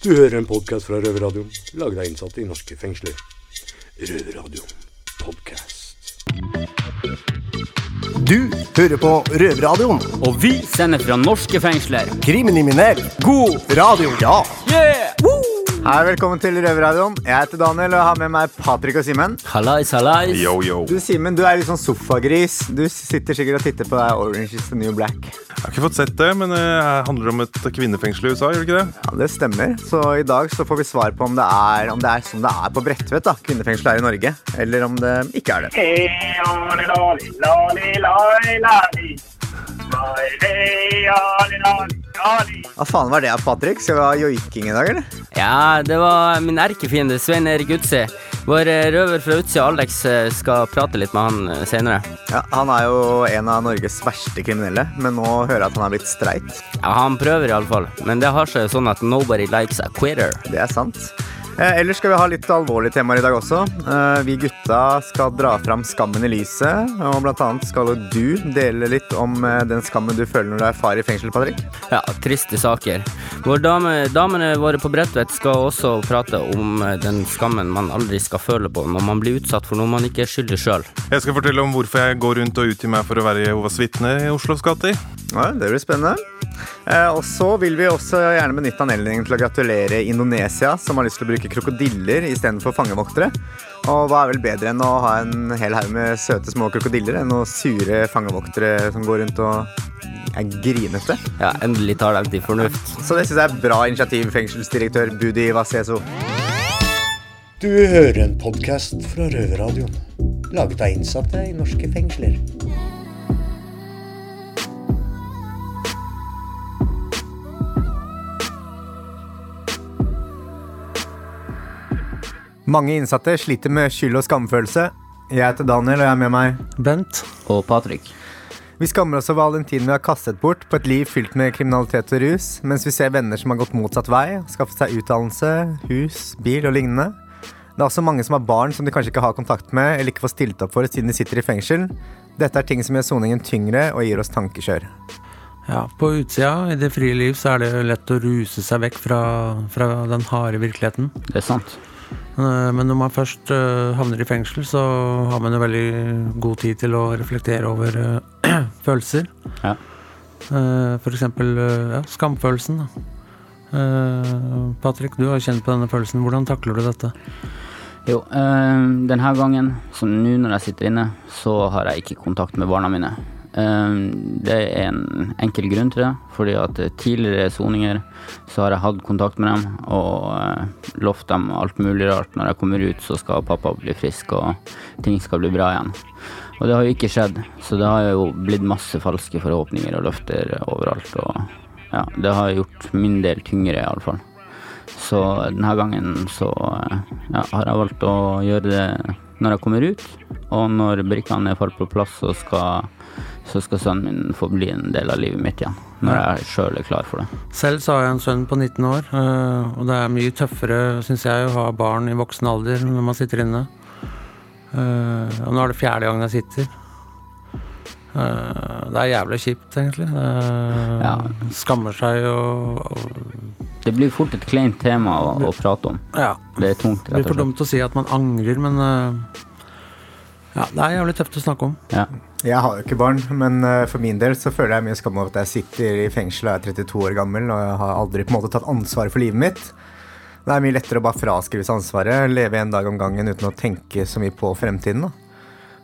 Du hører en podkast fra Røverradioen, laget av innsatte i norske fengsler. Røverradioen podkast. Du hører på Røverradioen. Og vi sender fra norske fengsler. Kriminell. God Radio. Ja. yeah! Hei, velkommen til Røverradioen. Jeg heter Daniel og har med meg Patrick og Simen. Hallais, hallais. Du Simen, du er litt sånn sofagris. Du sitter sikkert og titter på deg Orange is the New Black. Jeg har ikke fått sett det, men eh, det handler om et kvinnefengsel i USA, gjør det ikke det? Ja, Det stemmer. Så i dag så får vi svar på om det er, om det er som det er på Bredtvet, da. Kvinnefengsel er i Norge. Eller om det ikke er det. Hva faen var det, Patrick? Skal vi ha joiking i dag, eller? Ja, det var min erkefiende Svein Erik Utsi. Vår eh, røver fra Utsi, Alex, eh, skal prate litt med han eh, senere. Ja, Han er jo en av Norges verste kriminelle, men nå hører jeg at han er blitt streit. Ja, Han prøver iallfall, men det har seg jo sånn at nobody likes a quitter. Det er sant. Eh, ellers skal vi ha litt alvorlige temaer i dag også. Eh, vi gutta skal dra fram skammen i lyset. Og blant annet skal du dele litt om eh, den skammen du føler når du er far i fengsel, Patrick. Ja, triste saker. Vår dame, damene våre på Bredtvet skal også prate om den skammen man aldri skal føle på når man blir utsatt for noe man ikke er skyldig sjøl. Jeg skal fortelle om hvorfor jeg går rundt og utgir meg for å være Jehovas vitne i Oslos gater. Ja, det blir spennende. Eh, og så vil vi også gjerne benytte anledningen til å gratulere Indonesia, som har lyst til å bruke krokodiller istedenfor fangevoktere. Og hva er vel bedre enn å ha en hel haug med søte små krokodiller enn å sure fangevoktere som går rundt og er grinete? Ja, endelig tar de til fornuft. Så det syns jeg er bra initiativ, fengselsdirektør Budi Vaseso. Du hører en podkast fra Røverradioen, laget av innsatte i norske fengsler. Mange innsatte sliter med skyld og skamfølelse. Jeg heter Daniel, og jeg er med meg. Bent. Og Patrick. Vi skammer oss over all den tiden vi har kastet bort på et liv fylt med kriminalitet og rus, mens vi ser venner som har gått motsatt vei, skaffet seg utdannelse, hus, bil og lignende. Det er også mange som har barn som de kanskje ikke har kontakt med eller ikke får stilt opp for siden de sitter i fengsel. Dette er ting som gjør soningen tyngre og gir oss tankekjør. Ja, på utsida, i det frie liv, så er det lett å ruse seg vekk fra, fra den harde virkeligheten. Det er sant. Eh, Men når man først eh, havner i fengsel, så har man jo veldig god tid til å reflektere over eh, følelser. Ja. Eh, For eksempel ja, skamfølelsen. Eh, Patrick, du har kjent på denne følelsen. Hvordan takler du dette? Jo, denne gangen, så nå når jeg sitter inne, så har jeg ikke kontakt med barna mine. Eh, det er en enkel grunn til det, fordi at tidligere soninger så har jeg hatt kontakt med dem og eh, lovt dem alt mulig rart. Når jeg kommer ut, så skal pappa bli frisk og ting skal bli bra igjen. Og det har jo ikke skjedd, så det har jo blitt masse falske forhåpninger og løfter overalt. Og ja, det har gjort min del tyngre, iallfall. Så denne gangen så eh, ja, har jeg valgt å gjøre det når jeg kommer ut. Og når brikkene er falt på plass, så skal, så skal sønnen min få bli en del av livet mitt igjen. Når jeg sjøl er klar for det. Selv så har jeg en sønn på 19 år, eh, og det er mye tøffere, syns jeg, å ha barn i voksen alder når man sitter inne. Eh, Og nå er det fjerde gang jeg sitter. Eh, Det er jævlig kjipt, egentlig. Ja. Skammer seg og, og Det blir fort et kleint tema å, å prate om. Ja. Det er tungt, Det blir for dumt å si at man angrer, men ja, det er jævlig tøft å snakke om. Ja. Jeg har jo ikke barn, men eh, for min del så føler jeg mye skam over at jeg sitter i fengsel og er 32 år gammel og jeg har aldri på en måte tatt ansvar for livet mitt. Det er mye lettere å bare fraskrive seg ansvaret, leve en dag om gangen uten å tenke så mye på fremtiden. Da.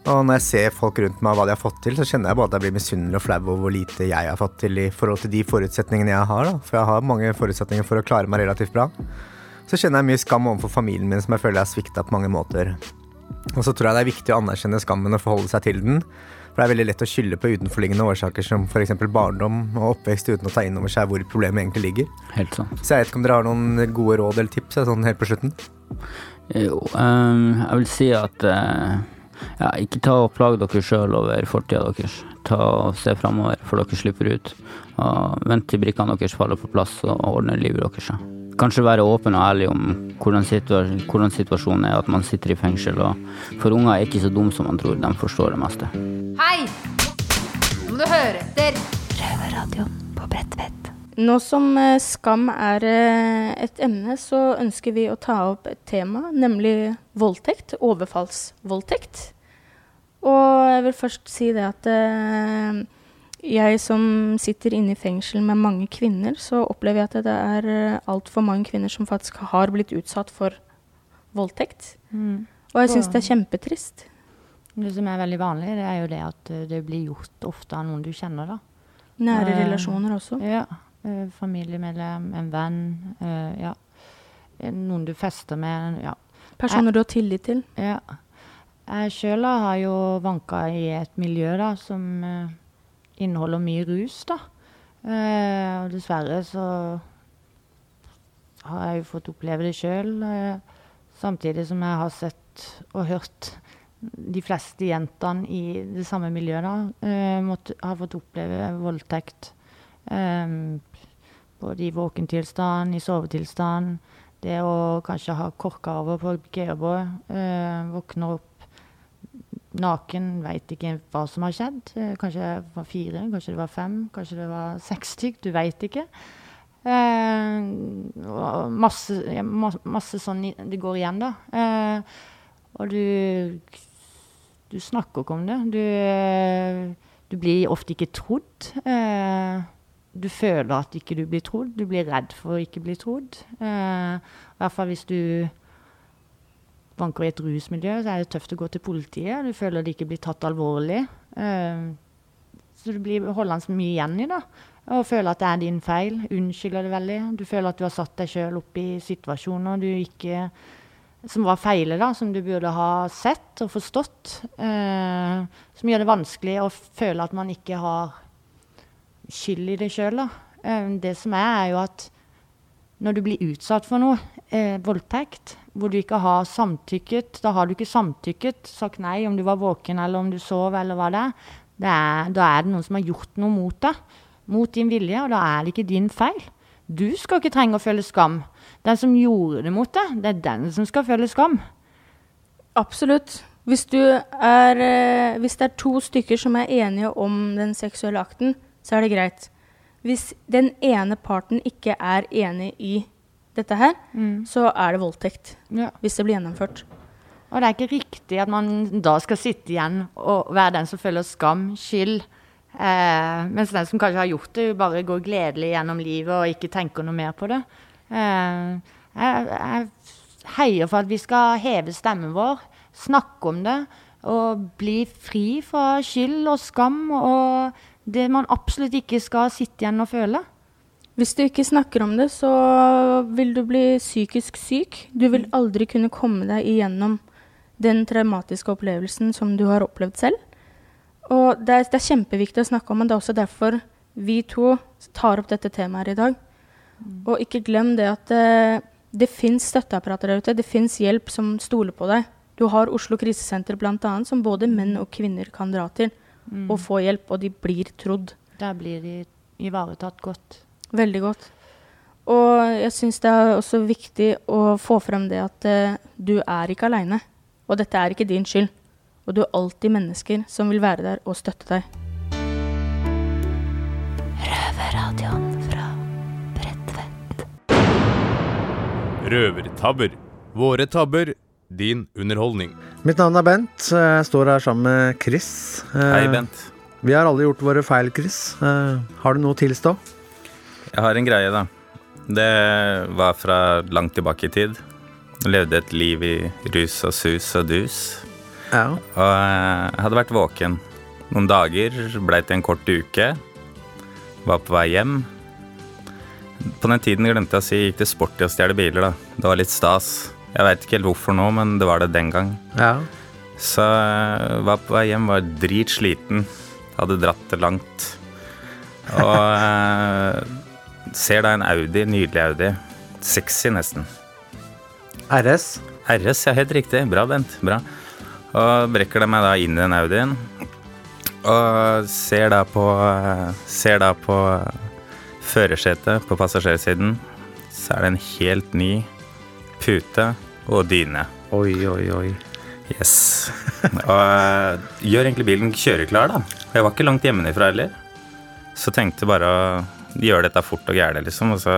Og når jeg ser folk rundt meg og hva de har fått til, så kjenner jeg bare at jeg blir misunnelig og flau over hvor lite jeg har fått til i forhold til de forutsetningene jeg har. Da. For jeg har mange forutsetninger for å klare meg relativt bra. Så kjenner jeg mye skam overfor familien min som jeg føler jeg har svikta på mange måter. Og så tror jeg det er viktig å anerkjenne skammen og forholde seg til den. For det er veldig lett å skylde på utenforliggende årsaker som f.eks. barndom og oppvekst uten å ta inn over seg hvor problemet egentlig ligger. Helt sant. Så jeg vet ikke om dere har noen gode råd eller tips sånn helt på slutten? Jo, um, jeg vil si at uh, ja, ikke ta og plage dere sjøl over fortida deres. Ta og Se framover, for dere slipper ut. Og vent til brikkene deres faller på plass, og ordner livet deres. Kanskje være åpen og ærlig om hvordan, situa hvordan situasjonen er, at man sitter i fengsel. Og for unger er ikke så dumme som man tror, de forstår det meste. Hei! Nå må du høre etter. Røverradioen på Bredtvet. Nå som eh, skam er eh, et emne, så ønsker vi å ta opp et tema, nemlig voldtekt. Overfallsvoldtekt. Og jeg vil først si det at eh, jeg som sitter inne i fengsel med mange kvinner, så opplever jeg at det er eh, altfor mange kvinner som faktisk har blitt utsatt for voldtekt. Og jeg syns det er kjempetrist. Det som er veldig vanlig, det er jo det at eh, det blir gjort ofte av noen du kjenner, da. Nære uh, relasjoner også. Ja. eh, familiemedlem, en venn, Uh, ja. Noen du fester med, ja. Personer du har tillit til. ja. Jeg sjøl har jo vanka i et miljø da, som inneholder mye rus, da. Eh, og dessverre så har jeg jo fått oppleve det sjøl. Eh, samtidig som jeg har sett og hørt de fleste jentene i det samme miljøet da, eh, måtte, har fått oppleve voldtekt. Eh, både i våkentilstand, i sovetilstand. Det å kanskje ha korka over på GH-båt, eh, våkner opp naken, veit ikke hva som har skjedd. Eh, Kanskje det var fire, kanskje det var fem, kanskje det var seks stykk. Du veit ikke. Eh, masse, ja, masse sånn det går igjen, da. Eh, og du Du snakker ikke om det. Du, eh, du blir ofte ikke trodd. Eh, du føler at ikke du blir trodd. Du blir redd for å ikke bli trodd. Eh, I hvert fall hvis du vanker i et rusmiljø, så er det tøft å gå til politiet. Du føler det ikke blir tatt alvorlig. Uh, så du blir holdende mye igjen i det. Og føler at det er din feil. Unnskylder det veldig. Du føler at du har satt deg sjøl opp i situasjoner du ikke som var feile, da, som du burde ha sett og forstått. Eh, som gjør det vanskelig å føle at man ikke har skyld i det sjøl. Eh, det som er, er jo at når du blir utsatt for noe, eh, voldtekt, hvor du ikke har samtykket, da har du ikke samtykket, sagt nei om du var våken eller om du sov eller hva det er. Det er da er det noen som har gjort noe mot deg, mot din vilje, og da er det ikke din feil. Du skal ikke trenge å føle skam. Den som gjorde det mot deg, det er den som skal føle skam. Absolutt. Hvis, er, eh, hvis det er to stykker som er enige om den seksuelle akten, så er det greit. Hvis den ene parten ikke er enig i dette her, så er det voldtekt. Ja. Hvis det blir gjennomført. Og det er ikke riktig at man da skal sitte igjen og være den som føler skam, skyld. Eh, mens den som kanskje har gjort det, bare går gledelig gjennom livet og ikke tenker noe mer på det. Eh, jeg, jeg heier for at vi skal heve stemmen vår, snakke om det og bli fri fra skyld og skam og det man absolutt ikke skal sitte igjen og føle. Hvis du ikke snakker om det, så vil du bli psykisk syk. Du vil aldri kunne komme deg igjennom den traumatiske opplevelsen som du har opplevd selv. Og det er, det er kjempeviktig å snakke om, men det er også derfor vi to tar opp dette temaet i dag. Og ikke glem det at det, det fins støtteapparater der ute. Det fins hjelp som stoler på deg. Du har Oslo krisesenter bl.a., som både menn og kvinner kan dra til og få hjelp, og de blir trodd. Der blir de ivaretatt godt. Veldig godt. Og jeg syns det er også viktig å få frem det at eh, du er ikke aleine. Og dette er ikke din skyld. Og du er alltid mennesker som vil være der og støtte deg. Røvertabber. Våre tabber, din underholdning. Mitt navn er Bent. Jeg står her sammen med Chris. Eh, Hei, Bent. Vi har alle gjort våre feil, Chris. Eh, Har du noe å tilstå? Jeg har en greie, da. Det var fra langt tilbake i tid. Jeg levde et liv i rus og sus og dus. Ja. Og eh, jeg hadde vært våken. Noen dager blei til en kort uke. Var på vei hjem. På den tiden glemte jeg å si gikk til sport i å stjele biler. da. Det var litt stas. Jeg veit ikke helt hvorfor nå, men det var det den gang. Ja. Så var på vei hjem, var dritsliten. Hadde dratt det langt. Og eh, ser da en Audi, nydelig Audi. Sexy, nesten. RS. RS, ja, helt riktig. Bra, Bent. Bra. Og brekker de meg da inn i den Audien. Og ser da på Ser da på førersetet på passasjersiden. Så er det en helt ny pute og dyne. Oi, oi, oi. Yes. Og eh, gjør egentlig bilen kjøreklar, da. Jeg var ikke langt hjemmefra heller. Så tenkte bare å gjør dette fort og gærent, liksom. Og så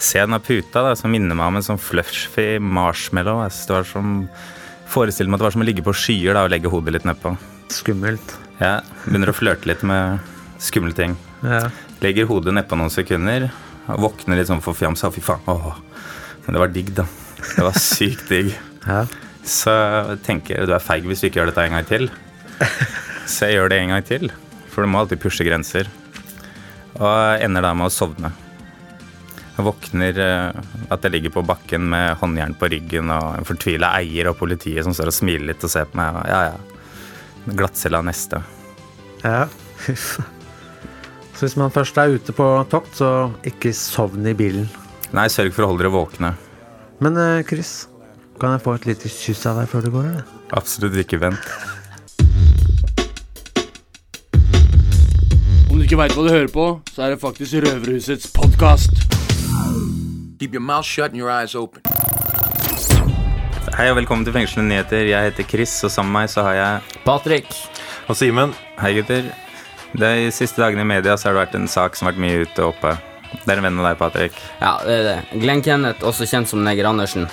ser jeg den puta da, som minner meg om en sånn fluffy marshmallow. Jeg det var som Forestiller meg at det var som å ligge på skyer da, og legge hodet litt nedpå. Skummelt. Ja, begynner å flørte litt med skumle ting. Ja. Legger hodet nedpå noen sekunder, våkner litt sånn forfjamsa. Fy faen. Åh. Men det var digg, da. Det var sykt digg. Ja. Så jeg tenker du er feig hvis du ikke gjør dette en gang til. Så jeg gjør det en gang til, for du må alltid pushe grenser. Og ender da med å sovne. Jeg våkner eh, at jeg ligger på bakken med håndjern på ryggen og en fortvila eier og politiet som står og smiler litt og ser på meg. Og ja, ja. Glattcella neste. Ja. Så hvis man først er ute på tokt, så ikke sovn i bilen. Nei, sørg for å holde dere våkne. Men eh, Chris, kan jeg få et lite kyss av deg før du går, eller? Absolutt ikke vent. Om du ikke veit hva du hører på, så er det faktisk Røverhusets podkast. Keep your mouth shut and your eyes open. Hei og velkommen til Fengslende nyheter. Jeg heter Chris, og sammen med meg så har jeg Patrick. Og Simen. Hei, gutter. De siste dagene i media så har det vært en sak som har vært mye ute og oppe. Det er en venn av deg, Patrick. Ja, det er det. Glenn Kenneth, også kjent som Neger Andersen.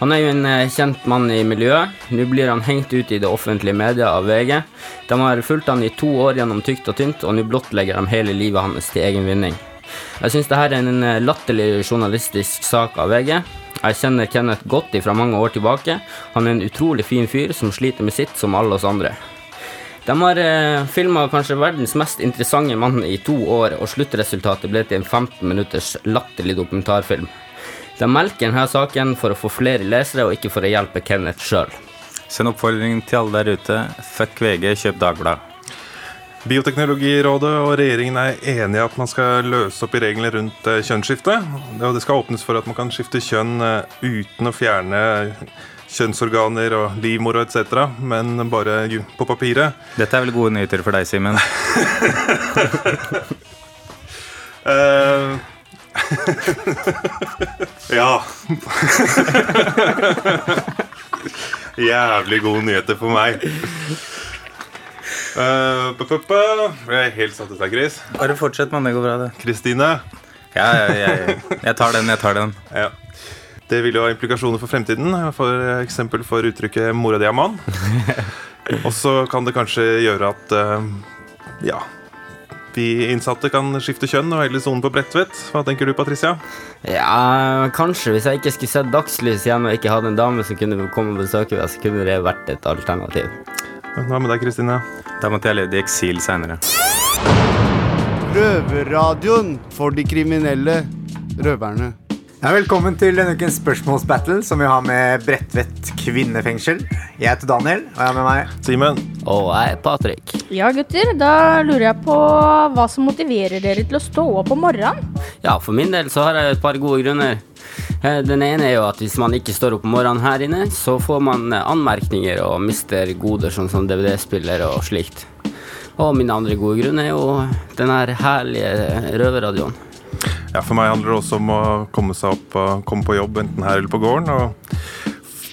Han er jo en eh, kjent mann i miljøet. Nå blir han hengt ut i det offentlige media av VG. De har fulgt han i to år gjennom tykt og tynt, og nå blottlegger de hele livet hans til egen vinning. Jeg syns dette er en eh, latterlig journalistisk sak av VG. Jeg kjenner Kenneth godt ifra mange år tilbake. Han er en utrolig fin fyr som sliter med sitt som alle oss andre. De har eh, filma kanskje verdens mest interessante mann i to år, og sluttresultatet ble til en 15 minutters latterlig dokumentarfilm. De melker denne saken for å få flere lesere, og ikke for å hjelpe Kenneth sjøl. Send oppfordringen til alle der ute. Fuck VG, kjøp Dagbladet. Bioteknologirådet og regjeringen er enige i at man skal løse opp i reglene rundt eh, kjønnsskifte. Og det skal åpnes for at man kan skifte kjønn eh, uten å fjerne kjønnsorganer og livmor etc., men bare på papiret. Dette er vel gode nyheter for deg, Simen? uh, ja. Jævlig gode nyheter for meg. Uh, jeg er helt satt ut av Chris. Bare fortsett, mann. Det går bra, det. Kristine. Ja, ja, ja, jeg tar den, jeg tar den. Ja. Det vil jo ha implikasjoner for fremtiden, for eksempel for uttrykket 'mora di er mann'. Og så kan det kanskje gjøre at eh, ja, de innsatte kan skifte kjønn og heller sone på Bredtvet. Hva tenker du, Patricia? Ja, kanskje. Hvis jeg ikke skulle sett dagslys igjen og ikke hadde en dame som kunne komme og besøke meg, så kunne det vært et alternativ. Hva med deg, Kristine? Da måtte jeg levd i eksil seinere. Røverradioen for de kriminelle røverne. Ja, velkommen til denne ukens spørsmålsbattle, som vi har med Bredtvet kvinnefengsel. Jeg heter Daniel, og jeg har med meg Simen. Og jeg er Patrick. Ja, gutter, da lurer jeg på hva som motiverer dere til å stå opp om morgenen. Ja, for min del så har jeg et par gode grunner. Eh, Den ene er jo at hvis man ikke står opp om morgenen her inne, så får man eh, anmerkninger og mister goder sånn som DVD-spiller og slikt. Og min andre gode grunn er jo den her herlige røverradioen. Ja, For meg handler det også om å komme seg opp komme på jobb, enten her eller på gården. Og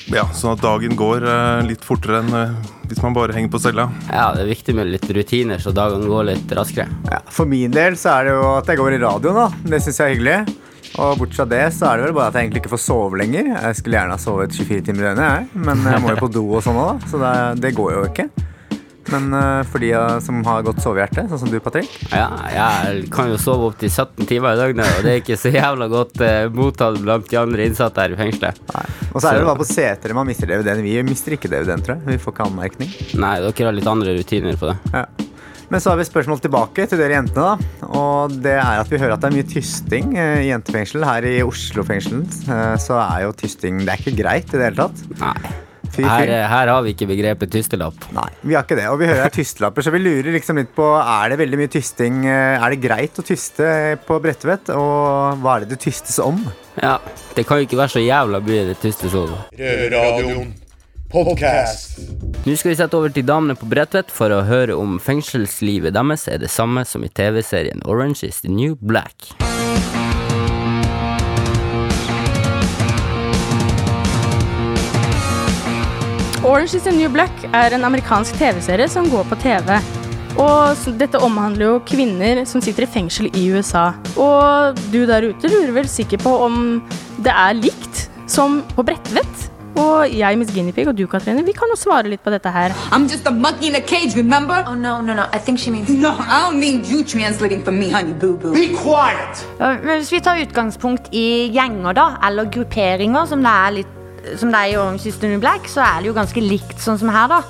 ja, Sånn at dagen går eh, litt fortere enn eh, hvis man bare henger på cella. Ja, det er viktig med litt rutiner, så dagene går litt raskere. ja, For min del så er det jo at jeg går i radioen, da. Det syns jeg er hyggelig. Og bortsett fra det så er det vel bare at jeg egentlig ikke får sove lenger. Jeg skulle gjerne ha sovet 24 timer i døgnet, jeg. Men jeg må jo på do og sånn òg, da. Så det, det går jo ikke. Men eh, for de eh, som har godt sovehjerte, sånn som du, Patrick Ja, jeg kan jo sove opptil 17 timer i døgnet, og det er ikke så jævla godt eh, mottatt blant de andre innsatte her i fengselet. Og så er det bare på setere man mister DVD-en. Vi mister ikke DVD-en, tror jeg. Vi får ikke anmerkning. Nei, dere har litt andre rutiner på det. Ja. Men så har vi et spørsmål tilbake til dere jentene. da Og det er at vi hører at det er mye tysting i jentefengsel. Her i Oslo-fengselen eh, så er jo tysting Det er ikke greit i det hele tatt. Nei. Her, eh, her har vi ikke begrepet tystelapp. Nei, vi har ikke det. Og vi hører er tystelapper, så vi lurer liksom litt på Er det veldig mye tysting eh, Er det greit å tyste på Bredtvet? Og hva er det det tystes om? Ja, det kan jo ikke være så jævla mye det tystes om. Røverradioen podcast. Nå skal vi sette over til damene på Bredtvet for å høre om fengselslivet deres er det samme som i TV-serien Orange is the New Black. Orange is the New Black er en amerikansk TV-serie som går på TV. Og dette omhandler jo kvinner som sitter i fengsel i USA. Og du der ute lurer vel sikkert på om det er likt som på Bredtvet? Og jeg, Miss Guinea og du, Katrine, vi kan jo svare litt på dette her. I'm just a monkey in a cage, remember? Oh, no, no, no. I think she means. No, I don't need you translating for me, honey boo boo. Be quiet! Ja, hvis vi tar utgangspunkt i gjenger, da, eller grupperinger, som det er litt som det er i Orange is the New Black, så er det jo ganske likt sånn som her, da.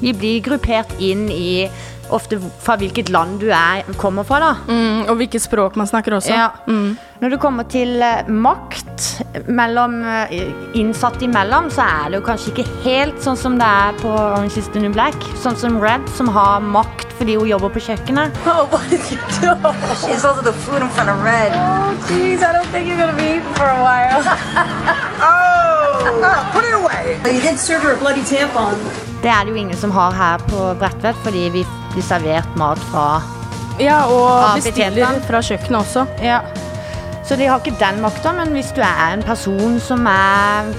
Vi blir gruppert inn i ofte fra hvilket land du er, kommer fra, da. Mm, og hvilket språk man snakker også. Ja. Mm. Når det kommer til eh, makt mellom eh, innsatte imellom, så er det jo kanskje ikke helt sånn som det er på Orange is the New Black. Sånn som Red, som har makt fordi hun jobber på kjøkkenet. Oh, what did you do? She's also the food in front of Red. Oh, jeez, I don't think you're gonna be eating for a while. oh! Det er det jo ingen som har her på Bredtvet, fordi vi blir servert mat fra Ja, og bestiller fra kjøkkenet også. Ja. Så de har ikke den makta, men hvis du er en person som er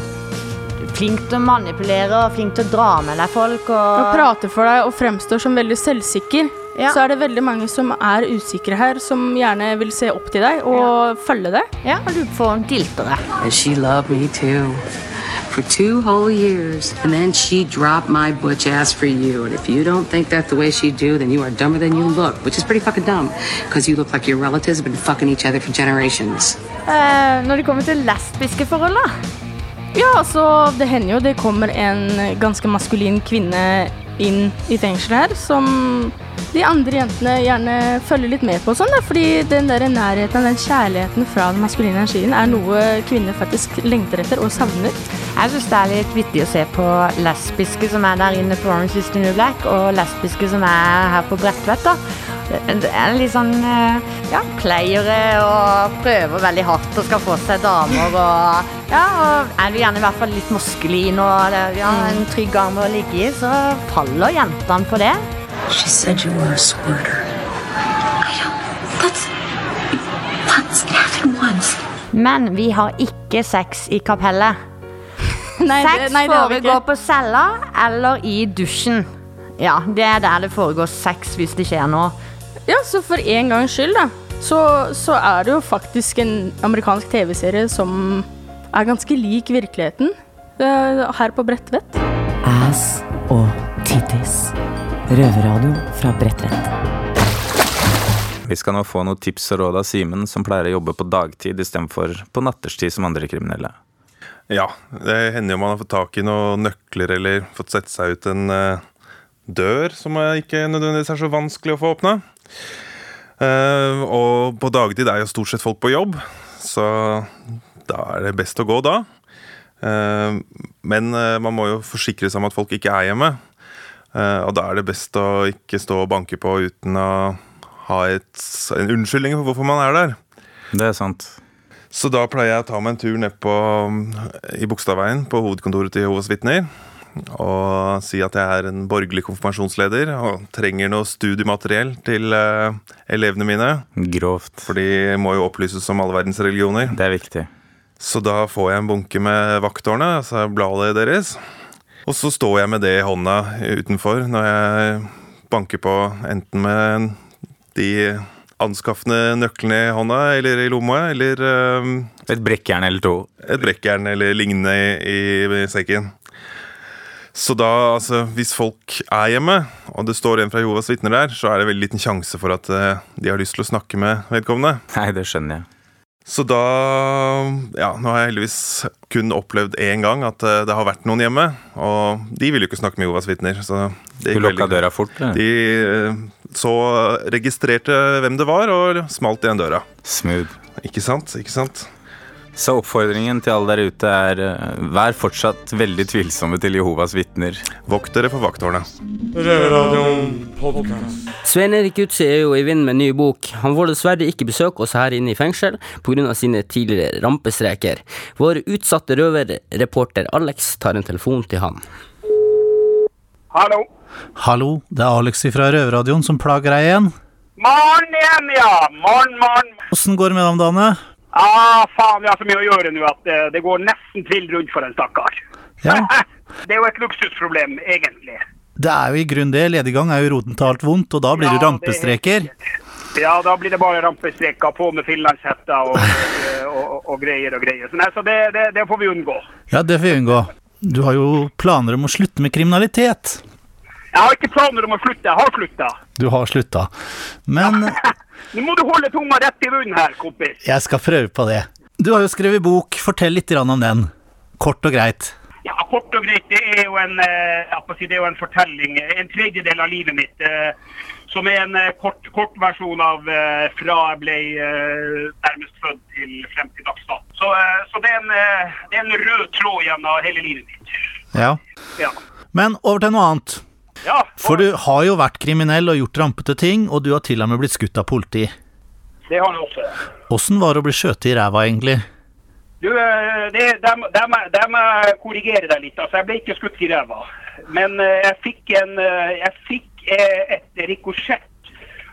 flink til å manipulere og flink til å dra med deg folk og Og prater for deg og fremstår som veldig selvsikker, så er det veldig mange som er usikre her, som gjerne vil se opp til deg og følge deg. Ja, og du får diltere. And she loved me too. For two whole years. And then she dropped my butch ass for you. And if you don't think that's the way she do, then you are dumber than you look. Which is pretty fucking dumb. Because you look like your relatives have been fucking each other for generations. Uh, når det kommer til lesbiske forhold, da? Ja, altså, det hender jo det kommer en ganske maskulin kvinne inn i fengselet her, som de andre jentene gjerne følger litt med på, sånn, da, fordi den der nærheten, den kjærligheten fra den maskuline energien, er noe kvinner faktisk lengter etter og savner. Jeg syns det er litt vittig å se på lesbiske som er der inne på Orange is the New Black, og lesbiske som er her på Bredtvet. Det er litt sånn eh, ja, pleiere og prøver veldig hardt og skal få seg damer og Ja, og er du gjerne i hvert fall litt moskelin og det- ja, en trygg arm å ligge i, så faller jentene på det. She said you were a squirter. That's. Once. It happened once. Men vi har ikke sex i kapellet. Nei, det- sex nei, det foregår på cella eller i dusjen. Ja, det er der det foregår sex hvis det skjer noe. Ja, så for en gangs skyld, da, så, så er det jo faktisk en amerikansk TV-serie som er ganske lik virkeligheten eh, her på Bredtvet. Ass og tittis. Røverradio fra Bredtvet. Vi skal nå få noen tips og råd av Simen, som pleier å jobbe på dagtid istedenfor på natterstid som andre kriminelle. Ja, det hender jo man har fått tak i noen nøkler eller fått sette seg ut en uh, dør som ikke nødvendigvis er så vanskelig å få åpna. Uh, og på dagtid er jo stort sett folk på jobb, så da er det best å gå da. Uh, men eh, man må jo forsikre seg om at folk ikke er hjemme. Eh, og da er det best å ikke stå og banke på uten å ha et, en unnskyldning for hvorfor man er der. Det er sant. Så da pleier jeg å ta meg en tur ned på, i Bogstadveien, på hovedkontoret til Jehovas vitner. Og si at jeg er en borgerlig konfirmasjonsleder og trenger noe studiemateriell til uh, elevene mine. Grovt. For de må jo opplyses om alle verdens religioner. Det er viktig. Så da får jeg en bunke med vakttårnet, altså bladet deres. Og så står jeg med det i hånda utenfor når jeg banker på enten med de anskaffende nøklene i hånda eller i lomma, eller um, Et brekkjern eller to. Et brekkjern eller lignende i, i sekken. Så da, altså, hvis folk er hjemme, og det står en fra Jehovas vitner der, så er det veldig liten sjanse for at uh, de har lyst til å snakke med vedkommende. Nei, det skjønner jeg. Så da Ja, nå har jeg heldigvis kun opplevd én gang at eh, det har vært noen hjemme. Og de vil jo ikke snakke med Jovas vitner. Så det Du lukka døra fort? eller? De eh, så registrerte hvem det var, og smalt igjen døra. Smooth. Ikke sant? Ikke sant? Så oppfordringen til alle der ute er eh, vær fortsatt veldig tvilsomme til Jehovas vitner. Vokt dere for vakthårene. Svein Erik Utsi er jo i vinden med en ny bok. Han får dessverre ikke besøke oss her inne i fengsel pga. sine tidligere rampestreker. Vår utsatte røverreporter Alex tar en telefon til han. Hallo. Hallo, det er Alex fra Røverradioen som plager deg igjen. Morgen igjen, ja. Morgen, morgen. Åssen går det med deg om dagene? Ah, faen, vi har så mye å gjøre nå at det, det går nesten tvil rundt for en stakkar. Ja. det er jo et luksusproblem, egentlig. Det er jo i grunn det. Lediggang er jo roten til alt vondt, og da blir det rampestreker. rampestreker. Ja, da blir det bare rampestreker på med finlandshetta og, og, og, og greier og greier. Så, nei, så det, det, det får vi unngå. Ja, det får vi unngå. Du har jo planer om å slutte med kriminalitet. Jeg har ikke planer om å slutte, jeg har slutta. Du har slutta. Men Nå må du holde tunga rett i munnen her, kompis. jeg skal prøve på det. Du har jo skrevet bok. Fortell litt om den. Kort og greit. Ja, Kort og greit, det er jo en, eh, si, det er jo en fortelling, en tredjedel av livet mitt. eh, Som er en eh, kort, kort versjon av fra jeg ble nærmest født til frem til dags dato. Så, så det, er en, det er en rød tråd gjennom hele livet mitt. Ja. Ja. Men over til noe annet. Ja, For du har jo vært kriminell og gjort rampete ting, og du har til og med blitt skutt av politi. det har jeg også. Åssen var det å bli skjøtet i ræva, egentlig? Du, eh, det, de, må- de, må- jeg korrigere deg litt. altså Jeg ble ikke skutt i ræva. Men eh, jeg fikk, en, eh, jeg fikk eh, et rikosjett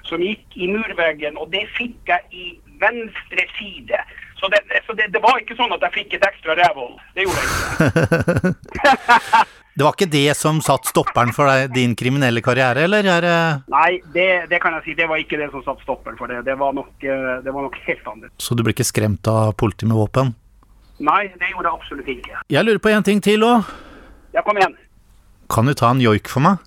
som gikk i murveggen, og det fikk jeg i venstre side. Så, det, så det, det var ikke sånn at jeg fikk et ekstra rævhold. Det gjorde jeg ikke. Det var ikke det som satt stopperen for deg, din kriminelle karriere, eller er Nei, det, det kan jeg si. Det var ikke det som satt stopperen for det. Det var nok, eh, det var nok helt annet. Så du ble ikke skremt av politi med våpen? Nei, det gjorde jeg absolutt ikke. Jeg lurer på en ting til òg. Ja, kom igjen. Kan du ta en joik for meg?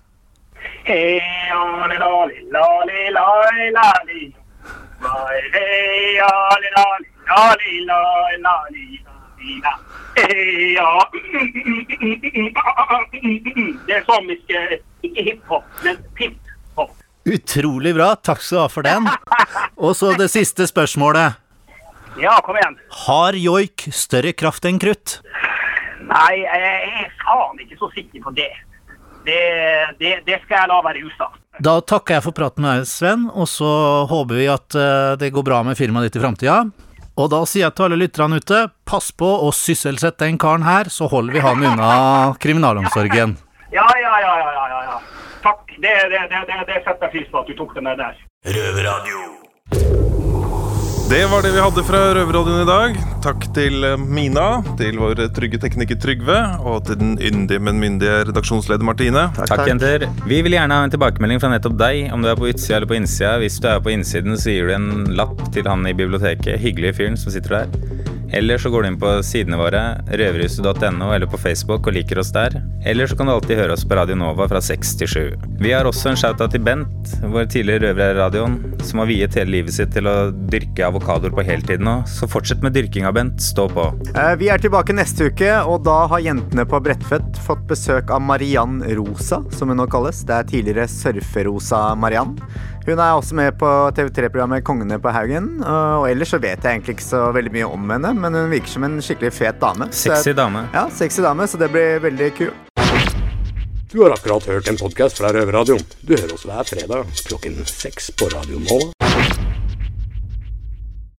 Det er sånn Ikke hiphop, men pip-hop. Utrolig bra, takk skal du ha for den. Og så det siste spørsmålet. Ja, kom igjen. Har joik større kraft enn krutt? Nei, jeg er faen ikke så sikker på det. Det, det, det skal jeg la være usagt. Da takker jeg for praten med deg, Sven, og så håper vi at eh, det går bra med firmaet ditt i framtida. Og da sier jeg til alle lytterne ute, pass på å sysselsette den karen her, så holder vi han unna kriminalomsorgen. Ja, ja, ja, ja, ja, ja. Takk. Det, det, det, det, det setter jeg pris på at du tok den der der. Røverradio. Det var det vi hadde fra Røverradioen i dag. Takk til eh, Mina, til vår trygge tekniker Trygve, og til den yndige, men myndige redaksjonsleder Martine. Takk, jenter. Vi vil gjerne ha en tilbakemelding fra nettopp deg, om du er på utsida eller på innsida. Hvis du er på innsiden, så gir du en lapp til han i biblioteket, hyggelige fyren som sitter der. Eller så går du inn på sidene våre, røverhuset.no, eller på Facebook og liker oss der. Eller så kan du alltid høre oss på Radio Nova fra 6 til 7. Vi har også en shout-out til Bent, vår tidligere røver her i radioen, som har viet hele livet sitt til å dyrke avokadoer på heltid nå. Så fortsett med dyrkinga, Bent. Stå på. Eh, Vi er tilbake neste uke, og da har jentene på Bredtvet fått besøk av Mariann Rosa, som hun nå kalles. Det er tidligere Surferosa Mariann. Hun er også med på TV3-programmet Kongene på Haugen. Og ellers så vet jeg egentlig ikke så veldig mye om henne, men hun virker som en skikkelig fet dame. Sexy dame. Ja, sexy dame, så det blir veldig kult. Du har akkurat hørt en podkast fra Røverradioen. Du hører oss hver fredag klokken seks på Radio Nova.